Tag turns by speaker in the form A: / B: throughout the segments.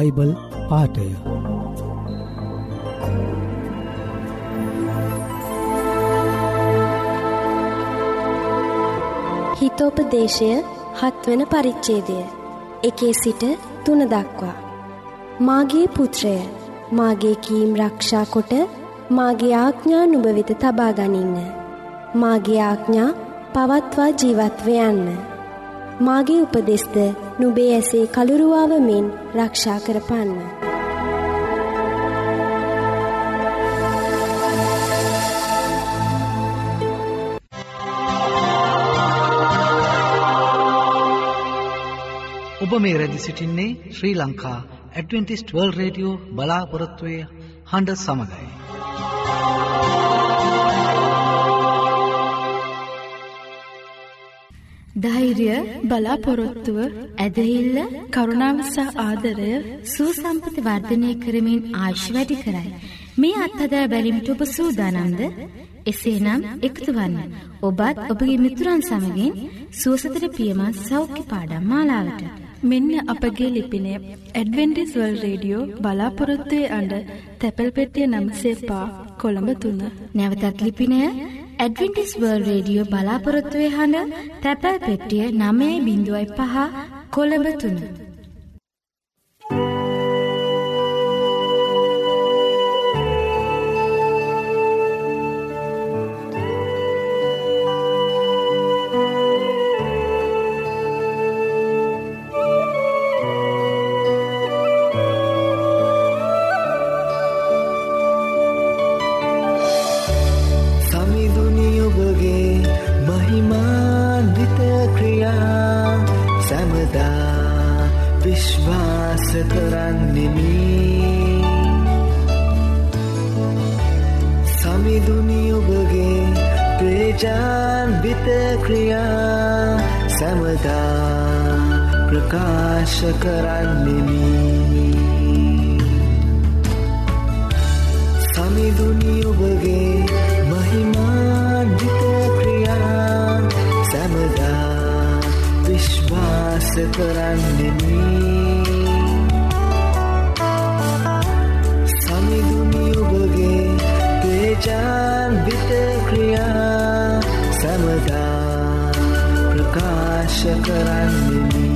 A: Bible පාටය
B: හිතෝපදේශය හත්වන පරිච්චේදය එකේ සිට තුන දක්වා. මාගේ පුත්‍රය මාගේ කීම් රක්ෂා කොට මාගේ ආඥා නුභවිත තබා ගනින්න. මාගේ ආඥා පවත්වා ජීවත්ව යන්න. මාගේ උපදෙස්ද නුබේ ඇසේ කළුරුවාව මෙන් රක්ෂා කරපන්න.
C: ඔබ මේ රැදි සිටින්නේ Sri Lanka Adventist World Radio බලාපොරොත්තුවය හඬ සමඟයි.
D: ධෛර්ය බලාපොරොත්තුව ඇදහිල්ල කරුණාවසහ ආදරය
E: සූසම්පති වර්ධනය කරමින් ආශ් වැඩි කරයි. මේ අත්හදා බැලිමිට ඔබ සූදානම්ද එසේනම් එකතු වන්න. ඔබත් ඔබගේ මිතුරන් සමගින් සුවසතර පියමත් සෞඛ්‍ය පාඩම් මාලාවට.
D: මෙන්න අපගේ ලිපිනය ඇඩවෙන්ඩිස් වල් රේඩියෝ බලාපොරොත්තුවේ අඩ තැපැල් පෙටිය නම්සේ පා කොළඹ තුන්න.
E: නැවතත් ලිපිනය ඇඩවෙන්ටිස් වර්ල් රේඩියෝ බලාපොරොත්තුවේ හඬ තැපැල් පෙට්ටිය නමේ බිඳුවයි පහ කොළඹ තුන්න.
F: සමිඳුනි ඔබගේ මහිමාන්විත ක්‍රියා. සැමදා විශ්වාස කරන්නෙමි. සමිඳුනි ඔබගේ තේජාන්විත ක්‍රියා. සැමදා ප්‍රකාශ කරන්නෙමි.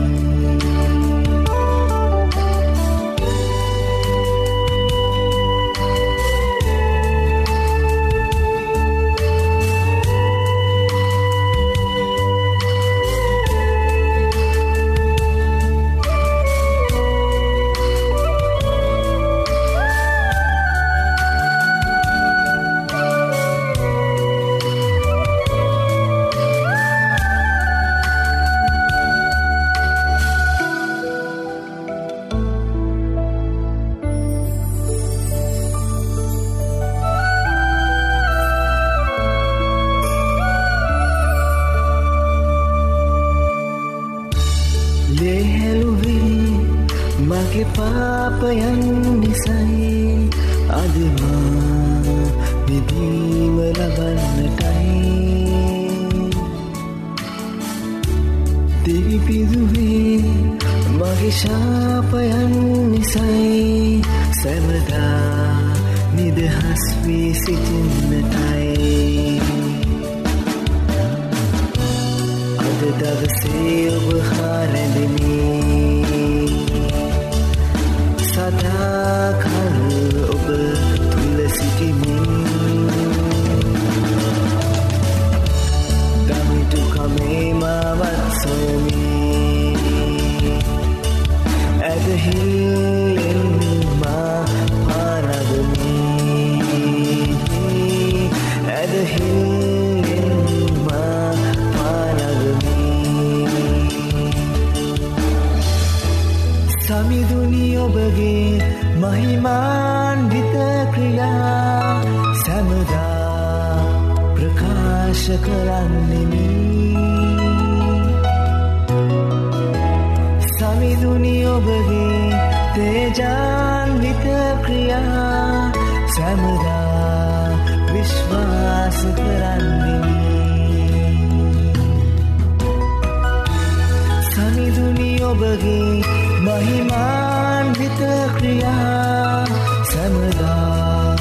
F: මහිමාන්විත ක්‍රියා සැමදා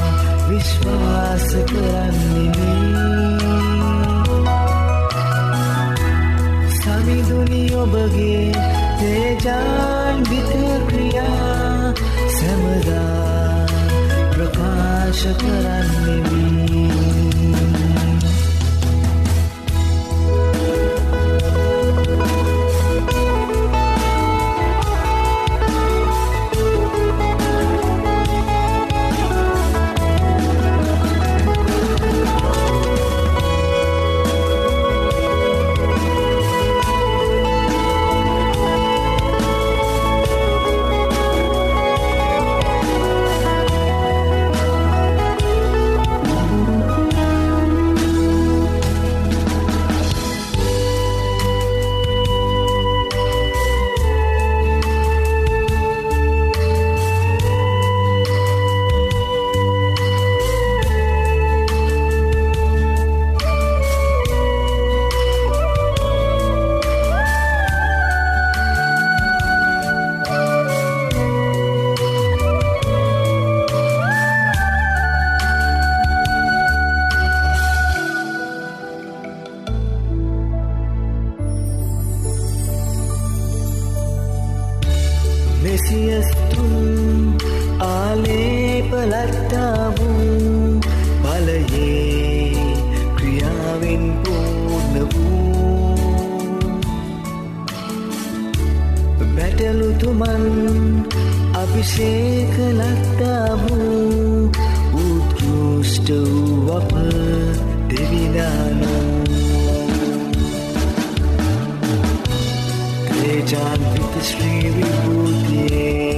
F: විශ්වාස කරන්නෙමි. සමිදුනි ඔබගේ තේජාන්විත ක්‍රියා සැමදා ප්‍රකාශ කරන්නෙමි. තේජාන්විත ශ්‍රී විභූතියේ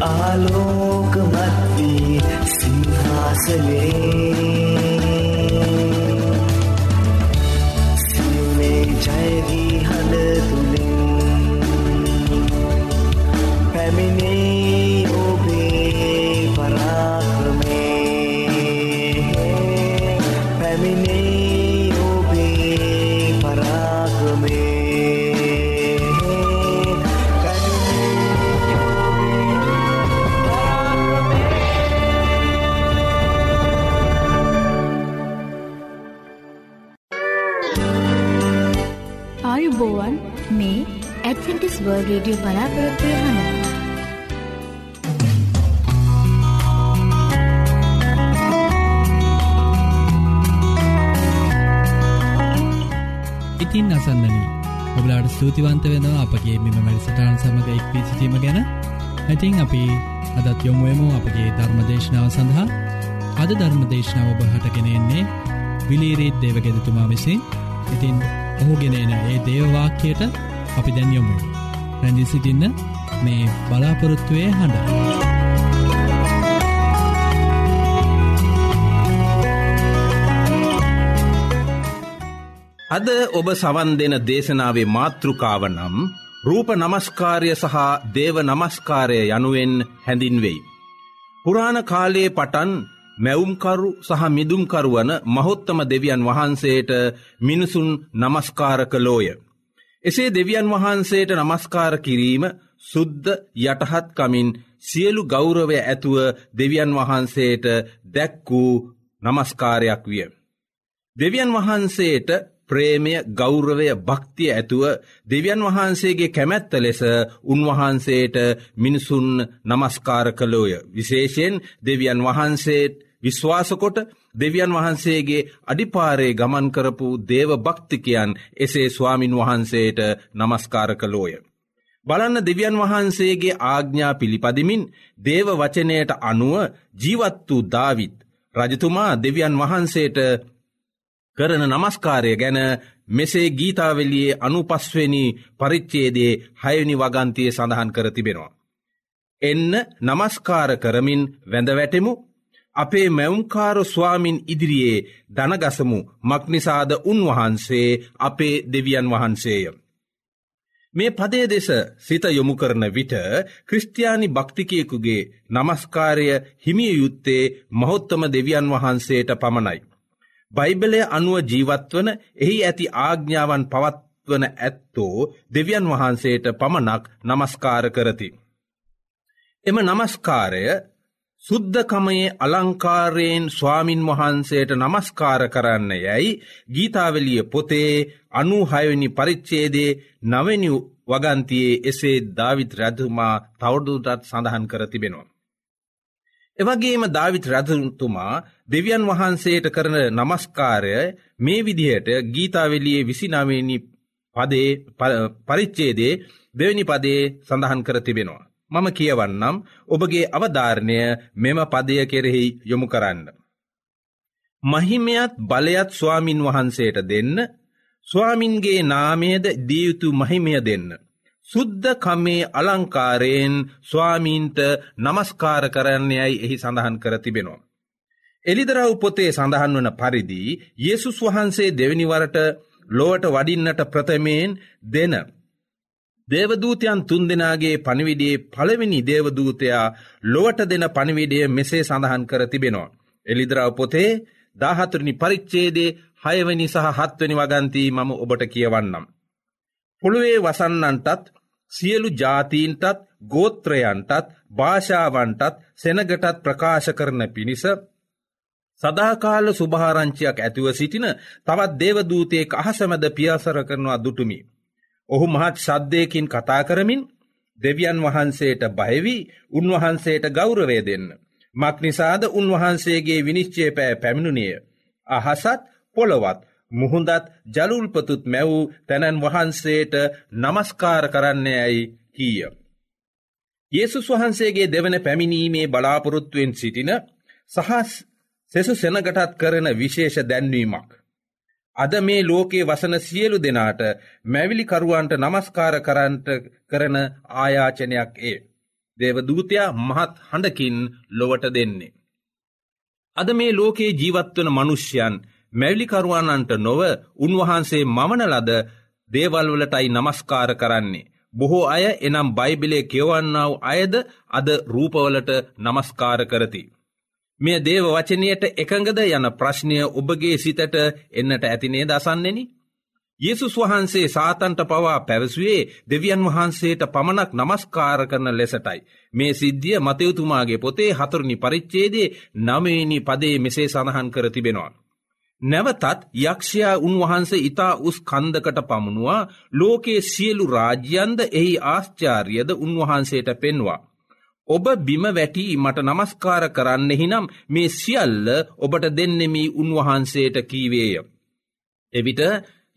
F: ආලෝකමත්
D: ආයුබෝවන්
E: මේ ඇඩ්වෙන්ටිස් වර්ල් රේඩියෝ බලාපොරොත්තුවය හඬ.
G: ඉතින් අසන්නනී ඔබලාට ස්තුතිවන්ත වෙනවා අපගේ මෙම වැඩසටාන් සමඟ එක්වී සිටීම ගැන. ඇතින් අපි අදත් යොමුුවමු අපගේ ධර්මදේශනාව සඳහා. අද ධර්මදේශනාව ඔබ හටගෙනෙන්නේ විලීරීත් දේවගෙදතුමා විසින්. ඉතින් ඔහුගෙනන ඒ දේවවාක්‍යයට අපි දැන් යොමු රැඳි සිටින්න මේ බලාපොරොත්තුවය හඬ
H: අද ඔබ සවන් දෙන දේශනාවේ මාතෘකාව නම් රූප නමස්කාරය සහ දේව නමස්කාරය යනුවෙන් හැඳින්වෙයි. පුරාණ කාලයේ පටන් මැවුම්කරු සහ මිදුම්කරුවන මහොත්තම දෙවියන් වහන්සේට මිනිසුන් නමස්කාර කලෝය. එසේ දෙවියන් වහන්සේට නමස්කාර කිරීම සුද්ධ යටහත්කමින් සියලු ගෞරවය ඇතුව දෙවියන් වහන්සේට දැක් වූ නමස්කාරයක් විය. දෙවියන් වහන්සේට ප්‍රේමය ගෞරවය භක්තිය ඇතුව දෙවියන් වහන්සේගේ කැමැත්ත ලෙස උන්වහන්සේට මිනිසුන් නමස්කාර කළෝය. විශේෂයෙන් දෙවියන් වහන්සේට විශ්වාසකොට දෙවියන් වහන්සේගේ අඩිපාරේ ගමන් කරපු දේව භක්තිකයන් එසේ ස්වාමින් වහන්සේට නමස්කාර කළෝය. බලන්න දෙවියන් වහන්සේගේ ආග්ඥා පිළිපදිමින් දේව වචනයට අනුව ජීවත් වූ දාවිත්. රජතුමා දෙවියන් වහන්සේට කරන නමස්කාරය ගැන මෙසේ ගීතාවලියේ අනුපස්වනි පරිච්චේදේ හයනි වගන්තිය සඳහන් කර තිබෙනවා. එන්න නමස්කාර කරමින් වැඳවැටෙමු අපේ මැවුම්කාර ස්වාමින් ඉදිරියේ දනගසමු මක්නිසාද උන්වහන්සේ අපේ දෙවියන් වහන්සේය. මේ පදේ දෙස සිත යොමු කරන විට ක්‍රස්ටයානි භක්තිකයෙකුගේ නමස්කාරය හිමිය යුත්තේ මහොත්තම දෙවියන් වහන්සේට පමණයි. බයිබලය අනුව ජීවත්වන එහි ඇති ආග්ඥාවන් පවත්වන ඇත්තෝ දෙවියන් වහන්සේට පමණක් නමස්කාර කරති. එම නමස්කාරය සුද්ධකමයේ අලංකාරයෙන් ස්වාමින් වහන්සේට නමස්කාර කරන්න යැයි ගීතාවලිය පොතේ අනුහයනි පරිච්චේදේ නවැනි වගන්තියේ එසේ ධවිත් රැතුමා තවඩුටත් සඳහන් කර තිබෙනවා. එවගේම ධවිත් රැතුතුමා දෙවියන් වහන්සේට කරන නමස්කාරය මේ විදිහට ගීතාවෙලියේ විසිනාවනි පදේ පරිච්චේදේ දෙවැනි පදේ සඳහන් කර තිබෙනවා. මම කියවන්නම් ඔබගේ අවධාරණය මෙම පදය කෙරෙහි යොමු කරන්න. මහිමයත් බලයත් ස්වාමින් වහන්සේට දෙන්න ස්වාමින්ගේ නාමයද දියයුතු මහිමය දෙන්න. සුද්ධ කමේ අලංකාරයෙන් ස්වාමීන්ට නමස්කාර කරන්නයයි එහි සඳහන් කර තිබෙනවා. එලිදරව් පොතේ සඳහන් වන පරිදි යෙසුස් වහන්සේ දෙවනිවරට ලෝට වඩින්නට ප්‍රථමයෙන් දෙන. දේවදූතයන් තුන් දෙනාගේ පණවිඩේ පළවෙනි දේවදූතයා ලොවට දෙන පණවිඩය මෙසේ සඳහන් කර තිබෙනවා. එලිදරව් පොතේ දාහතුරනි පරිච්චේදේ හයවනි සහ හත්වනි වගන්තී මම ඔබට කියවන්නම්. පොළුවේ වසන්නන්ටත් සියලු ජාතීන්ටත් ගෝත්‍රයන්ටත් භාෂාවන්ටත් සෙනගටත් ප්‍රකාශ කරන පිණිස සදාකාල සුභාරංචියක් ඇතිව සිටින තවත් දේවදූතයෙක් අහසමැද පියාසර කරනවා දුටුමි. ඔහු මහත් ශද්ධයකින් කතා කරමින් දෙවියන් වහන්සේට බයවී උන්වහන්සේට ගෞරවය දෙන්න. මක්නිසාද උන්වහන්සේගේ විනිශ්චය පෑ පැමිණුණිය. අහසත් පොළොවත් මුහුදත් ජලුල්පතුත් මැවූ තැනැන් වහන්සේට නමස්කාර කරන්නේ ඇයි කීය. යේසුස් වහන්සේගේ දෙවන පැමිණීමේ බලාපොරොත්තුවෙන් සිටින සහස් සෙසු සෙනගටත් කරන විශේෂ දැන්වීමක්. අද මේ ලෝකයේ වසන සියලු දෙනාට මැවිලිකරුවන්ට නමස්කාර කරන්ට කරන ආයාචනයක් ඒ. දේවදූතයා මහත් හඬකින් ලොවට දෙන්නේ. අද මේ ලෝකයේ ජීවත්වන මනුෂ්‍යයන් මැවිලිකරුවන්නන්ට නොව උන්වහන්සේ මමන ලද දේවල්වලටයි නමස්කාර කරන්නේ. බොහෝ අය එනම් බයිබිලේ කියවන්නාව අයද අද රූපවලට නමස්කාර කරති. මෙය දේව වචනයට එකඟද යන ප්‍රශ්නය ඔබගේ සිතට එන්නට ඇතිනේ දසන්නෙනි. යෙසුස් වහන්සේ සාතන්ට පවා පැවසුවේ දෙවියන් වහන්සේට පමණක් නමස්කාර කරන ලෙසටයි. මේ සිද්ධිය මතයුතුමාගේ පොතේ හතුරනි පරිච්චේදේ නමේනි පදේ මෙසේ සඳහන් කර තිබෙනවා. නැවතත් යක්ෂයා උන්වහන්සේ ඉතා උස් කන්දකට පමුණවා ලෝකයේ සියලු රාජ්‍යන්ද එහි ආශ්චාර්යද උන්වහන්සේට පෙන්වා. ඔබ බිම වැටී මට නමස්කාර කරන්නෙහිනම් මේ සියල්ල ඔබට දෙන්නෙමි උන්වහන්සේට කීවේය. එවිට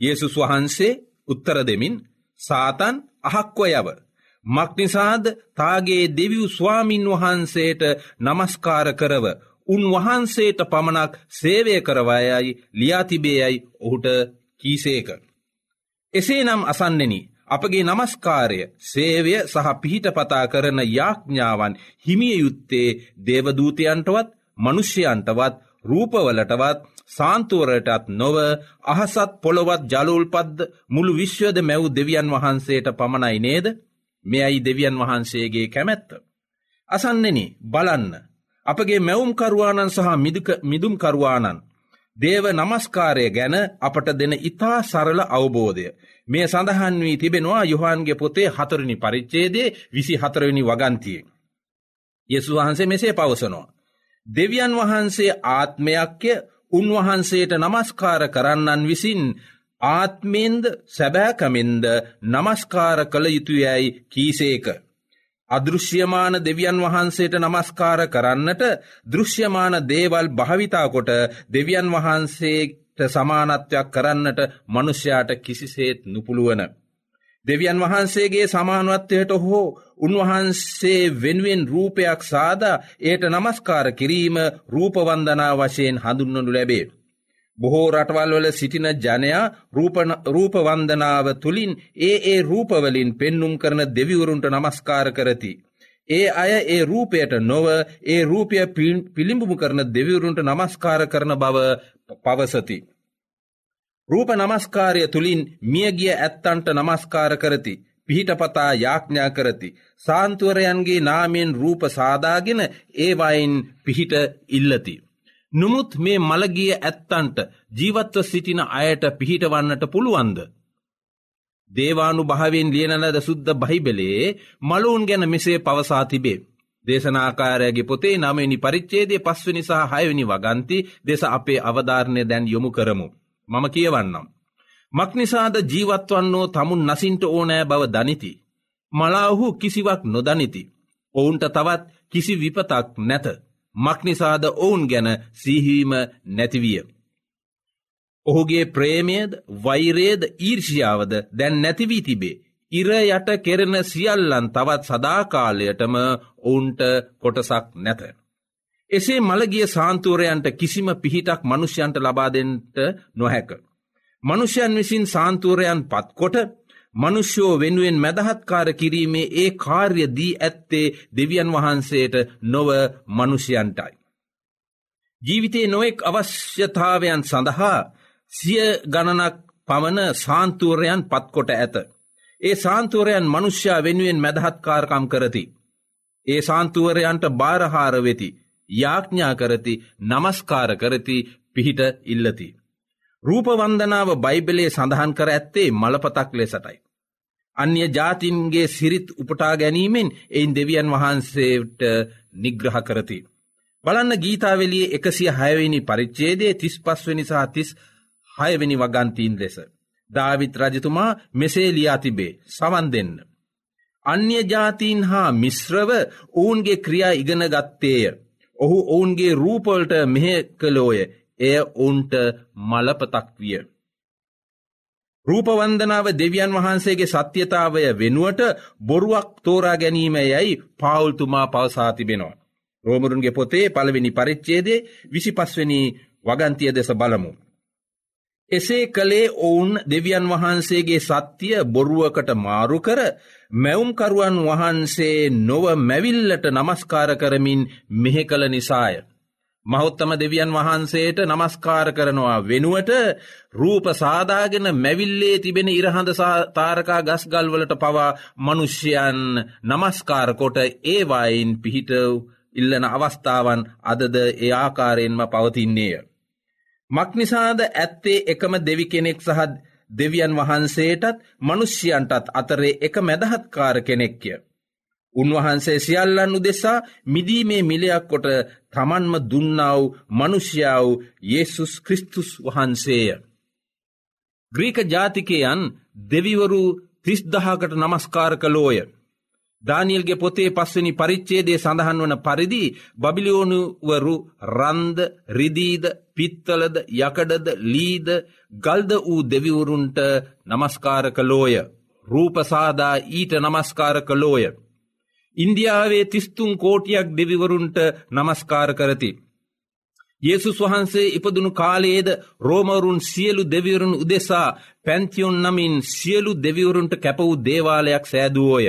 H: යේසුස් වහන්සේ උත්තර දෙමින් සාතන් අහක්ව යව. මක්නිසාද තාගේ දෙවියු ස්වාමින් වහන්සේට නමස්කාර කරව උන්වහන්සේට පමණක් සේවය කරවායයි ලියාතිබේයයි ඔහුට කීසේක. එසේ නම් අසන්නෙනි අපගේ නමස්කාරය සේවය සහ පිහිටපතා කරන යාඥාවන් හිමිය යුත්තේ දේවදූතයන්ටවත් මනුෂ්‍යයන්ටවත් රූපවලටවත් සාන්තුවරටත් නොව අහසත් පොළොවත් ජලුල්පද්ද මුළු විශ්වද මැව් දෙවියන් වහන්සේට පමණයි නේද මෙයයි දෙවියන් වහන්සේගේ කැමැත්ත. අසන්නෙන බලන්න අපගේ මැවුම්කරවාණන් සහ මිදුම්කරවාණන් දේව නමස්කාරය ගැන අපට දෙන ඉතා සරල අවබෝධය. මේ සඳහන් වී තිබෙනවා යොහන්ගේ පොතේ හතරනි පරිච්චේදේ විසි හතරවෙනි වගන්තියෙන්. යෙසු වහන්සේ මෙසේ පවසනවා. දෙවියන් වහන්සේ ආත්මයක්ය උන්වහන්සේට නමස්කාර කරන්නන් විසින් ආත්මෙන්ද සැබෑකමෙන්ද නමස්කාර කළ යුතුයැයි කීසේක. අදෘශ්‍යමාන දෙවියන් වහන්සේට නමස්කාර කරන්නට දෘශ්‍යමාන දේවල් භාවිතාකොට දෙවියන් වහන්සේට සමානත්වයක් කරන්නට මනුෂ්‍යයාට කිසිසේත් නුපුළුවන. දෙවියන් වහන්සේගේ සමානුවත්වයට හෝ උන්වහන්සේ වෙනුවෙන් රූපයක් සාදා ඒට නමස්කාර කිරීම රූපවන්දනා වශයෙන් හඳුන්වනු ලැබේ. බොහෝ රටවල්වල සිටින ජනයා රූපවන්දනාව තුළින් ඒ ඒ රූපවලින් පෙන්නුම් කරන දෙවිවරුන්ට නමස්කාර කරති. ඒ අය ඒ රූපයට නොව ඒ රූපය පිළිඹුමු කරන දෙවිවරුන්ට නමස්කාර කරන බව පවසති. රූප නමස්කාරය තුළින් මියගිය ඇත්තන්ට නමස්කාර කරති. පිහිටපතා යාඥා කරති. සාන්තුවරයන්ගේ නාමෙන් රූප සාදාගෙන ඒවයින් පිහිට ඉල්ලති. නොමුත් මේ මළගිය ඇත්තන්ට ජීවත්ව සිටින අයට පිහිටවන්නට පුළුවන්ද. දේවානු භාවෙන් ලියනලද සුද්ද බහිබලේ මලුන් ගැන මෙසේ පවසා තිබේ. දේශනාකාරයගේ පොතේ නමනි පරිච්චේදේ පස්වනි සහ හයවනි වගන්ති දෙස අපේ අවධාරණය දැන් යොමු කරමු. මම කියවන්නම්. මක්නිසාද ජීවත්වන්නෝ තමුන් නසින්ට ඕනෑ බව දනිති. මලාහු කිසිවක් නොදනිති. ඔවුන්ට තවත් කිසි විපතක් නැත. මක්නිසාද ඔවුන් ගැන සිහිවීම නැතිවිය. ඔහුගේ ප්‍රේමයද වෛරේද ඊර්ෂියාවද දැන් නැතිවී තිබේ. ඉර යට කෙරෙන සියල්ලන් තවත් සදාකාලයටම ඔවුන්ට කොටසක් නැත. එසේ මළගිය සාන්තුවරයන්ට කිසිම පිහිටක් මනුෂ්‍යන්ට ලබාදෙන්ට නොහැක. මනුෂ්‍යයන් විසින් සාන්තුවරයන් පත්කොට මනුෂ්‍යෝ වෙනුවෙන් මැදහත්කාර කිරීමේ ඒ කාර්ය දී ඇත්තේ දෙවියන් වහන්සේට නොව මනුෂ්‍යයන්ටයි. ජීවිතේ නොෙක් අවශ්‍යතාවයන් සඳහා සිය ගණනක් පමණ සාන්තුවරයන් පත්කොට ඇත. ඒ සාන්තුවරයන් මනුෂ්‍යයා වෙනුවෙන් මැදහත්කාරකම් කරති. ඒ සාන්තුවරයන්ට භාරහාර වෙති. යාඥා කරති නමස්කාර කරති පිහිට ඉල්ලති. රූපවන්දනාව බයිබලේ සඳහන් කර ඇත්තේ මලපතක් ලෙසටයි. අන්‍ය ජාතින්ගේ සිරිත් උපටා ගැනීමෙන් එයින් දෙවියන් වහන්සේට නිග්‍රහ කරති. බලන්න ගීතාවෙලිය එකසිය හයවෙනි පරිච්චේදේ තිස් පස්වනි සහ තිස් හයවෙනි වගන්තීන් ලෙස. ධාවිත් රජතුමා මෙසේ ලියා තිබේ සවන් දෙන්න. අන්‍ය ජාතීන් හා මිශ්‍රව ඔවුන්ගේ ක්‍රියා ඉගෙන ගත්තේය. ඔහු ඔවුන්ගේ රූපොල්ට මෙහ කළෝය එය ඔවුන්ට මලපතක් විය. රූපවන්දනාව දෙවියන් වහන්සේගේ සත්‍යතාවය වෙනුවට බොරුවක් තෝරා ගැනීම යැයි පවුල්තුමා පවසා තිබෙනවා. රෝමරුන්ගේ පොතේ පළවෙනි පරිච්චේදේ විසි පස්වනි වගන්තිය දෙස බලමු. එසේ කළේ ඔවුන් දෙවියන් වහන්සේගේ සත්‍යය බොරුවකට මාරු කර මැවුම්කරුවන් වහන්සේ නොව මැවිල්ලට නමස්කාර කරමින් මෙහෙ කළ නිසාය. මහොත්තම දෙවියන් වහන්සේට නමස්කාර කරනවා වෙනුවට රූප සාදාගෙන මැවිල්ලේ තිබෙන ඉරහඳ තාරකා ගස්ගල්වලට පවා මනුෂ්‍යයන් නමස්කාරකොට ඒවායින් පිහිටව් ඉල්ලන අවස්ථාවන් අදද ඒ ආකාරයෙන්ම පවතින්නේය. මක්නිසාද ඇත්තේ එකම දෙවි කෙනෙක් සහ දෙවියන් වහන්සේටත් මනුෂ්‍යයන්ටත් අතරේ එක මැදහත්කාර කෙනෙක්ය. උන්වහන්සේ සියල්ලන් උදෙසා මිදීමේ මිලයක් කොට තමන්ම දුන්නාව මනුෂ්‍යාව යේසුස් ක්‍රිස්තුස් වහන්සේය. ග්‍රීක ජාතිකයන් දෙවිවරු තිස්දහකට නමස්කාර කලෝය. දානියල්ගේ පොතේ පස්වනි පරිච්චේදේ සඳහන් වන පරිදි බබිලියෝනුවරු රන්ද රිදීද පිත්තලද යකඩද ලීද ගල්ද වූ දෙවිවරුන්ට නමස්කාර කලෝය. රූපසාදා ඊට නමස්කාර කලෝය. ඉන්දියාවේ තිස්තුන් කෝටියක් දෙවිවරුන්ට නමස්කාර කරති. යේසුස් වහන්සේ ඉපදුණු කාලයේද රෝමවරුන් සියලු දෙවිවරුන් උදෙසා පැන්තියොන් නමින් සියලු දෙවිවරුන්ට කැපවූ දේවාලයක් සෑදුවෝය.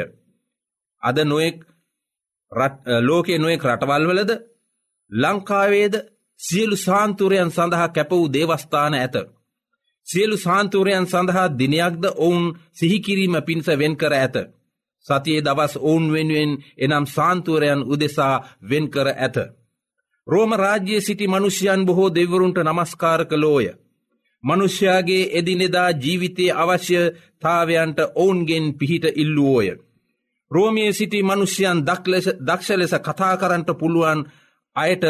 H: අද නොෙක් ලෝකයේ නොෙක් රටවල්වලද ලංකාවේද සියලු සාන්තුරයන් සඳහා කැප වූ දේවස්ථාන ඇත. සියලු සාන්තුරයන් සඳහා දිනයක්ද ඔවුන් සිහිකිරීම පිණිස වෙන් කර ඇත. සතියේ දවස් ඔවුන් වෙනුවෙන් එනම් සාන්තුවරයන් උදෙසා වෙන් කර ඇත. රෝම රාජ්‍යයේ සිටි මනුෂ්‍යයන් බොහෝ දෙවරුන්ට නමස්කාර කළෝය. මනුෂ්‍යයාගේ එදිනෙදා ජීවිතයේ අවශ්‍යතාවයන්ට ඔවුන්ගෙන් පිහිට ඉල්ලුවෝය. රෝමිය සිටි මනුෂ්‍යයන් දක්ෂ ලෙස කතා කරන්ට පුළුවන් අයට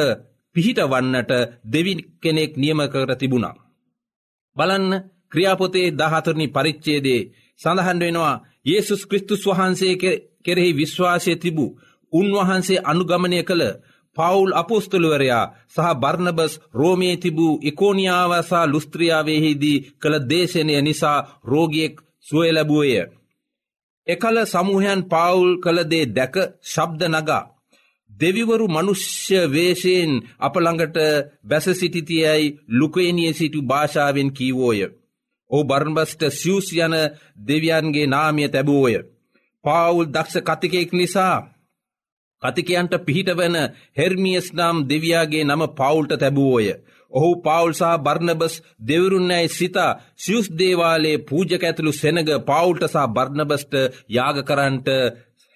H: පිහිටවන්නට දෙවි කෙනෙක් නියම කර තිබුණා. බලන්න ක්‍රියාපොතේ දහතරණි පරිච්චේදේ සඳහන් වෙනවා ඒසුස් කෘස්තුස් වහන්සේ කෙරෙහි විශ්වාසය තිබූ උන්වහන්සේ අනුගමනය කළ පවුල් අපෝස්තුලවරයා සහ බර්ණබස් රෝමයේ තිබූ ඉකෝනියාවසා ලුස්ත්‍රියාවයෙහිදී කළ දේශනය නිසා රෝගියෙක් සුවය ලැබුවය. එකල සමූහයන් පවුල් කළදේ දැක ශබ්ද නගා. දෙවිවරු මනුෂ්‍ය වේශයෙන් අපළඟට බැස සිටිතියයි ලුකේනිය සිටු භාෂාවෙන් කීවෝය. ඕ බර්ණබස්ට සියස් යන දෙවියන්ගේ නාමිය තැබූෝය. පවුල් දක්ෂ කතිකෙක් නිසා කතිකයන්ට පිහිටවන හෙර්මියස් නම් දෙවයාගේ නම පවුල්ට තැබුවෝය. ඔහු පවුල් සහ බර්ණබස් දෙවරුන්නැයි සිතා සියුස් දේවාලේ පූජක ඇතුළු සෙනග පවුල්ට සහ බර්ණබස්ට යාග කරන්ට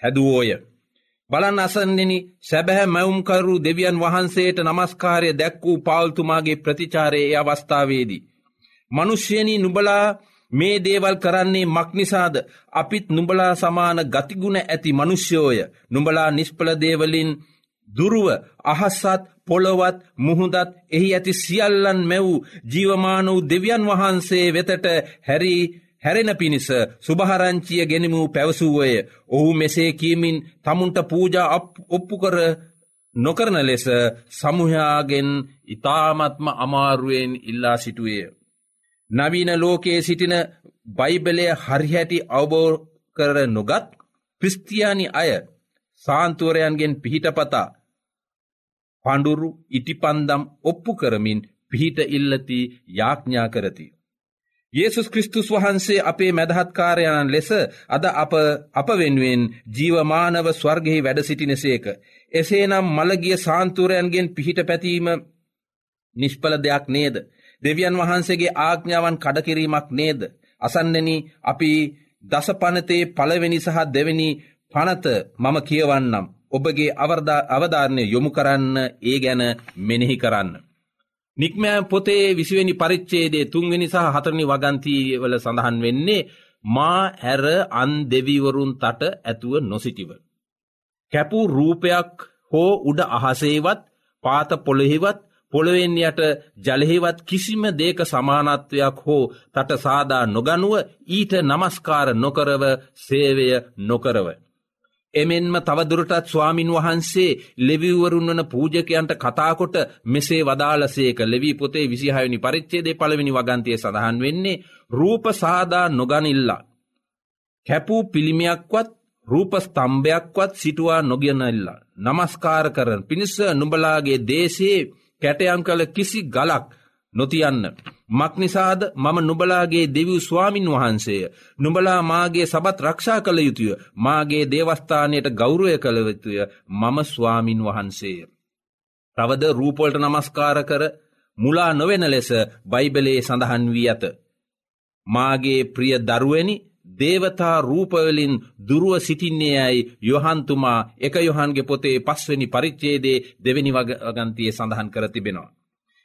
H: හැදුවෝය. බලන් අසන්නෙන සැබැහැ මැවුම්කරු දෙවියන් වහන්සේට නමස්කාරය දැක් වූ පවල්තුමාගේ ප්‍රතිචාරයේ අවස්ථාවේදී. මනුෂ්‍යයනී නුබලා මේ දේවල් කරන්නේ මක්නිසාද අපිත් නුඹලා සමාන ගතිගුණ ඇති මනුෂ්‍යෝය නුඹලා නිස්්පල දේවලින් දුරුව අහස්සත් පොළොවත් මුහුදත් එහි ඇති සියල්ලන් මැව් ජීවමාන වූ දෙවියන් වහන්සේ වෙතට හැරි හැරෙන පිණිස සුභහරංචිය ගෙනමූ පැවසුවය. ඔහු මෙසේ කීමින් තමුන්ට පූජා ඔප්පු කර නොකරන ලෙස සමුහයාගෙන් ඉතාමත්ම අමාරුවෙන් ඉල්ලා සිටුවේ. නවීන ලෝකයේ සිටින බයිබලය හරිහැටි අවබෝ කර නොගත් ක්‍රිස්තියානි අය සාන්තුවරයන්ගෙන් පිහිටපතා පඩුරු ඉටිපන්දම් ඔප්පු කරමින් පිහිට ඉල්ලති යාඥා කරති. ඒසුස් කෘස්තුස් වහන්සේ අපේ මැදහත්කාරයණන් ලෙස අද අප අප වෙනුවෙන් ජීවමානව ස්වර්ගෙහි වැඩ සිටිනසේක. එසේනම් මළගිය සාන්තුරයන්ගෙන් පිහිට පැතීම නිෂ්පල දෙයක් නේද. දෙවියන් වහන්සේගේ ආඥාවන් කඩකිරීමක් නේද. අසන්නෙන අපි දසපනතේ පළවෙනි සහ දෙවැනි පනත මම කියවන්නම්. ඔබගේ අවධාරණය යොමු කරන්න ඒ ගැන මෙනෙහි කරන්න. නික්මෑම් පොතේ විසිවෙනි පරිච්චේදේ තුන්වෙනි සහ හතරණි වගන්තීවල සඳහන් වෙන්නේ මා හැර අන් දෙවිවරුන් තට ඇතුව නොසිටිව. කැපූ රූපයක් හෝ උඩ අහසේවත් පාත පොළොහෙවත් පොළොවෙන් යට ජලහෙවත් කිසිම දේක සමානත්වයක් හෝ තට සාදා නොගනුව ඊට නමස්කාර නොකරව සේවය නොකරව. එමෙන්ම තවදුරටත් ස්වාමින් වහන්සේ ලෙවිවරුන් වන පූජකයන්ට කතාකොට මෙසේ වදාලසේක ලෙවී පොතේ විසිහයනි පරිච්චේදේ පළවෙනි වගන්තය සඳහන් වෙන්නේ රූප සාදා නොගනිල්ලා. කැපූ පිළිමියක්වත් රූප ස්තම්භයක්වත් සිටුවා නොගෙනල්ලා. නමස්කාර කරන පිණිස නුඹලාගේ දේශයේ කැටයම් කළ කිසි ගලක් නොතියන්න. මක්නිසාද මම නුබලාගේ දෙව් ස්වාමින් වහන්සේය. නුබලා මාගේ සබත් රක්ෂා කළ යුතුය මාගේ දේවස්ථානයට ගෞරුවය කළ යුතුය මම ස්වාමින් වහන්සේය. තවද රූපොල්ට නමස්කාර කර මුලා නොවෙන ලෙස බයිබලයේ සඳහන් වී ඇත. මාගේ ප්‍රිය දරුවනි දේවතා රූපවලින් දුරුව සිටින්නේ යයි යොහන්තුමා එක යොහන්ගේ පොතේ පස්වනි පරිච්චේදේ දෙවැනි වගන්තිය සඳහන් කර තිබෙනවා.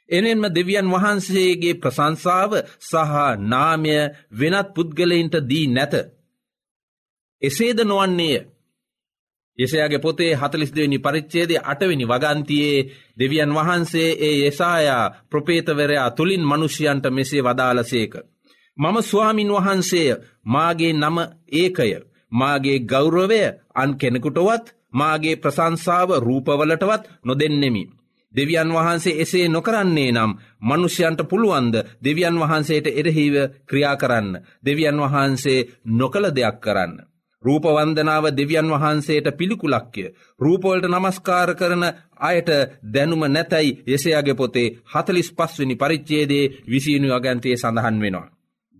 H: එනෙන්ම දෙවියන් වහන්සේගේ ප්‍රසංසාව සහ නාමය වෙනත් පුද්ගලයින්ට දී නැත. එසේද නොවන්නේය. එසයාගේ පොතේ හතලිස්දවෙනි පරිච්චේදේ අටවෙනි වගන්තියේ දෙවියන් වහන්සේ ඒ යසායා ප්‍රපේතවරයා තුළින් මනුෂ්‍යයන්ට මෙසේ වදාලසේක. මම ස්වාමින් වහන්සේය මාගේ නම ඒකය මාගේ ගෞරවය අන් කෙනෙකුටවත් මාගේ ප්‍රසංසාව රූපවලටවත් නොදෙන්නෙමි. දෙවියන් වහන්සේ එසේ නොකරන්නේ නම් මනුෂ්‍යයන්ට පුළුවන්ද දෙවියන් වහන්සේට එරහිව ක්‍රියා කරන්න. දෙවියන් වහන්සේ නොකළ දෙයක් කරන්න. රූපවන්දනාව දෙවියන් වහන්සේට පිළිකුලක්ය. රූපවලට නමස්කාර කරන අයට දැනුම නැතැයි එසයාගේ පොතේ හතලිස් පස්වනි පරිච්චේදේ විසිනු අගන්තයේ සඳහන් වෙනවා.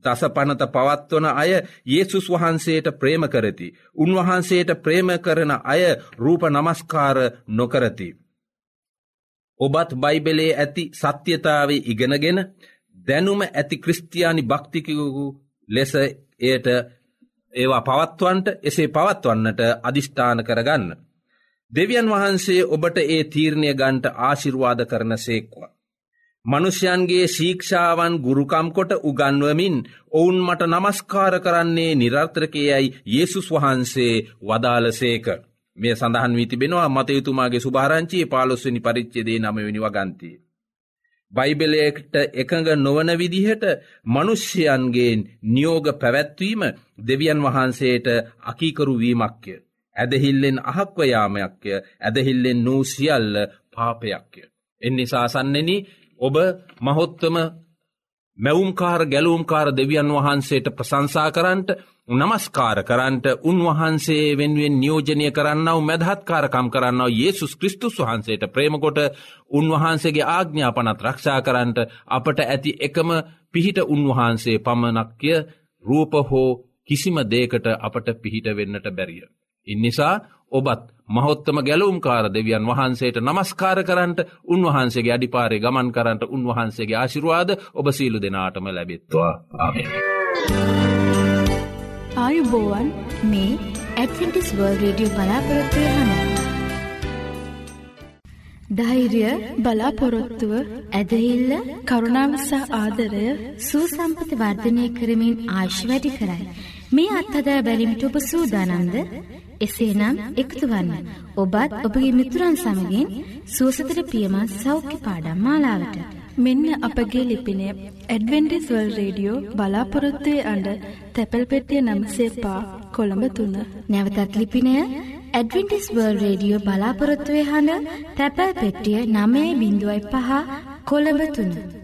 H: දස පනත පවත්වන අය ඒසුස් වහන්සේට ප්‍රේම කරති. උන්වහන්සේට ප්‍රේම කරන අය රූප නමස්කාර නොකරති. ඔබත් බයිබලේ ඇති සත්‍යතාවේ ඉගෙනගෙන දැනුම ඇති ක්‍රස්තියානි භක්තිකයකු ලෙස එයට ඒවා පවත්වන්ට එසේ පවත්වන්නට අධිෂ්ඨාන කරගන්න. දෙවියන් වහන්සේ ඔබට ඒ තීරණය ගන්ට ආශිර්වාද කරන සේක්වා. මනුෂ්‍යයන්ගේ ශීක්ෂාවන් ගුරුකම්කොට උගන්වමින් ඔවුන් මට නමස්කාර කරන්නේ නිරර්ථකයයි යේසුස් වහන්සේ වදාලසේක. මේ සඳහන් වී තිබෙනවා මතයුතුමාගේ සුභාරංචිය පාලොස්වනි පරිච්චදේ නමවෙනි වගන්තිය. බයිබලයට එකඟ නොවන විදිහට මනුෂ්‍යයන්ගේ නියෝග පැවැත්වීම දෙවියන් වහන්සේට අකීකරුවීමක්ය. ඇදහිල්ලෙන් අහක්වයාමයක්ය ඇදහිල්ලෙන් නූසිියල්ල පාපයක්ය. එනිසා සන්නෙන ඔබ මහොත්තම මැවුම්කාර ගැලුම්කාර දෙවියන් වහන්සේට ප්‍රසංසා කරන්නට නමස්කාර කරන්නට උන්වහන්සේ වෙනුවෙන් නියෝජනය කරන්නව මැදහත්කාරකම් කරන්නව ඒසුස් කෘස්තුස් වහන්සේට ප්‍රේමකොට උන්වහන්සේගේ ආග්ඥාපනත් රක්ෂා කරන්නට අපට ඇති එකම පිහිට උන්වහන්සේ පමණක්ය රූප හෝ කිසිම දේකට අපට පිහිට වෙන්නට බැරිය. ඉන්නිසා ඔබත් මහොත්තම ගැලුම්කාර දෙවියන් වහන්සේට නමස්කාර කරන්නට උන්වහන්සේගේ අඩිපාරය ගමන් කරන්නට උන්වහන්සේගේ ආශිරවාද ඔබ සීලු දෙනාටම ලැබෙත්වා ආමේ.
D: ආයුබෝවන්
E: මේ ඇඩවෙන්ටිස් වර්ල් රේඩියෝ බලාපොරොත්වය හන. ධෛර්ය
D: බලාපොරොත්තුව
E: ඇදහිල්ල
D: කරුණාවසා ආදරය
E: සූසම්පත වර්ධනය කරමින් ආශ් වැඩි කරයි. මේ අත්හදා බැලිමිට ඔබ සූදානන්ද එසේනම් එකතුවන්න ඔබත් ඔබගේ මිතුරන් සමගින් සුවසතර පියමත් සෞඛ්‍ය පාඩම් මාලාවට.
D: මෙන්න අපගේ ලිපිනය ඇඩවෙන්ඩිස්වල් රේඩියෝ බලාපොරොත්තුවේ අඩ තැපැල් පෙටිය නම්සේ පා කොළඹ තුන්න.
E: නැවතත් ලිපිනය ඇඩවෙන්ටිස් වර්ල් රේඩියෝ බලාපොරොත්තුවේ හඬ තැපැල් පෙට්ටිය නමේ බිඳුවයි පහ කොළඹ තුන්න.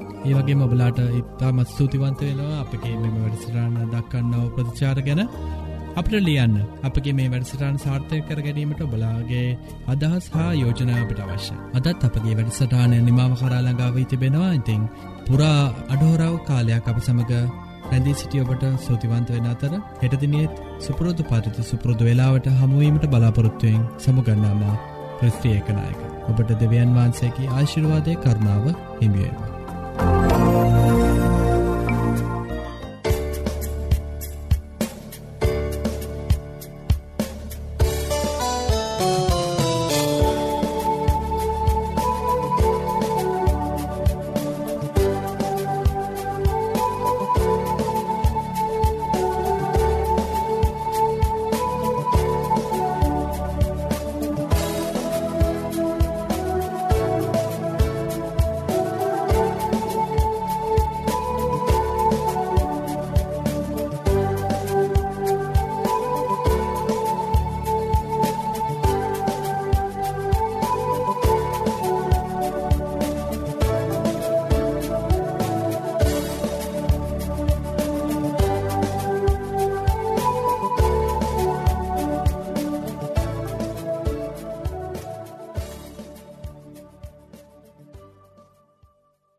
G: තුන්න ඒ වගේ මොබලාට ඉතාමත් ස්තුතිවන්ත වෙනවා අපගේ මෙම වැඩසිරාණ දක්කන්නව ප්‍රතිචාර ගැන. අපට ලියන්න අපගේ මේ වැඩසටාන් සාර්ථය කර ගැනීමට බලාගේ අදහස් හා යෝජනාවට අවශ්‍ය අදත් අපගේ වැඩසටානය නිමාව කරාලඟාවී තිබෙනවා. ඉතිං පුරා අඩහෝරාව කාලයක් අප සමඟ රැඳී සිටිය ඔබට සෝතිවන්ත වෙන අතර හෙටදිනියත් සුපුරෝධ පරිති සුපුරෘධ වෙලාවට හමුවීමට බලාපොරොත්තුවයෙන් සමුගන්නාම ප්‍රස්ත්‍රියකනායක ඔබට දෙවියන් වහන්සේකි ආශිර්වාදය කරනාව හිමියේවා. Bye.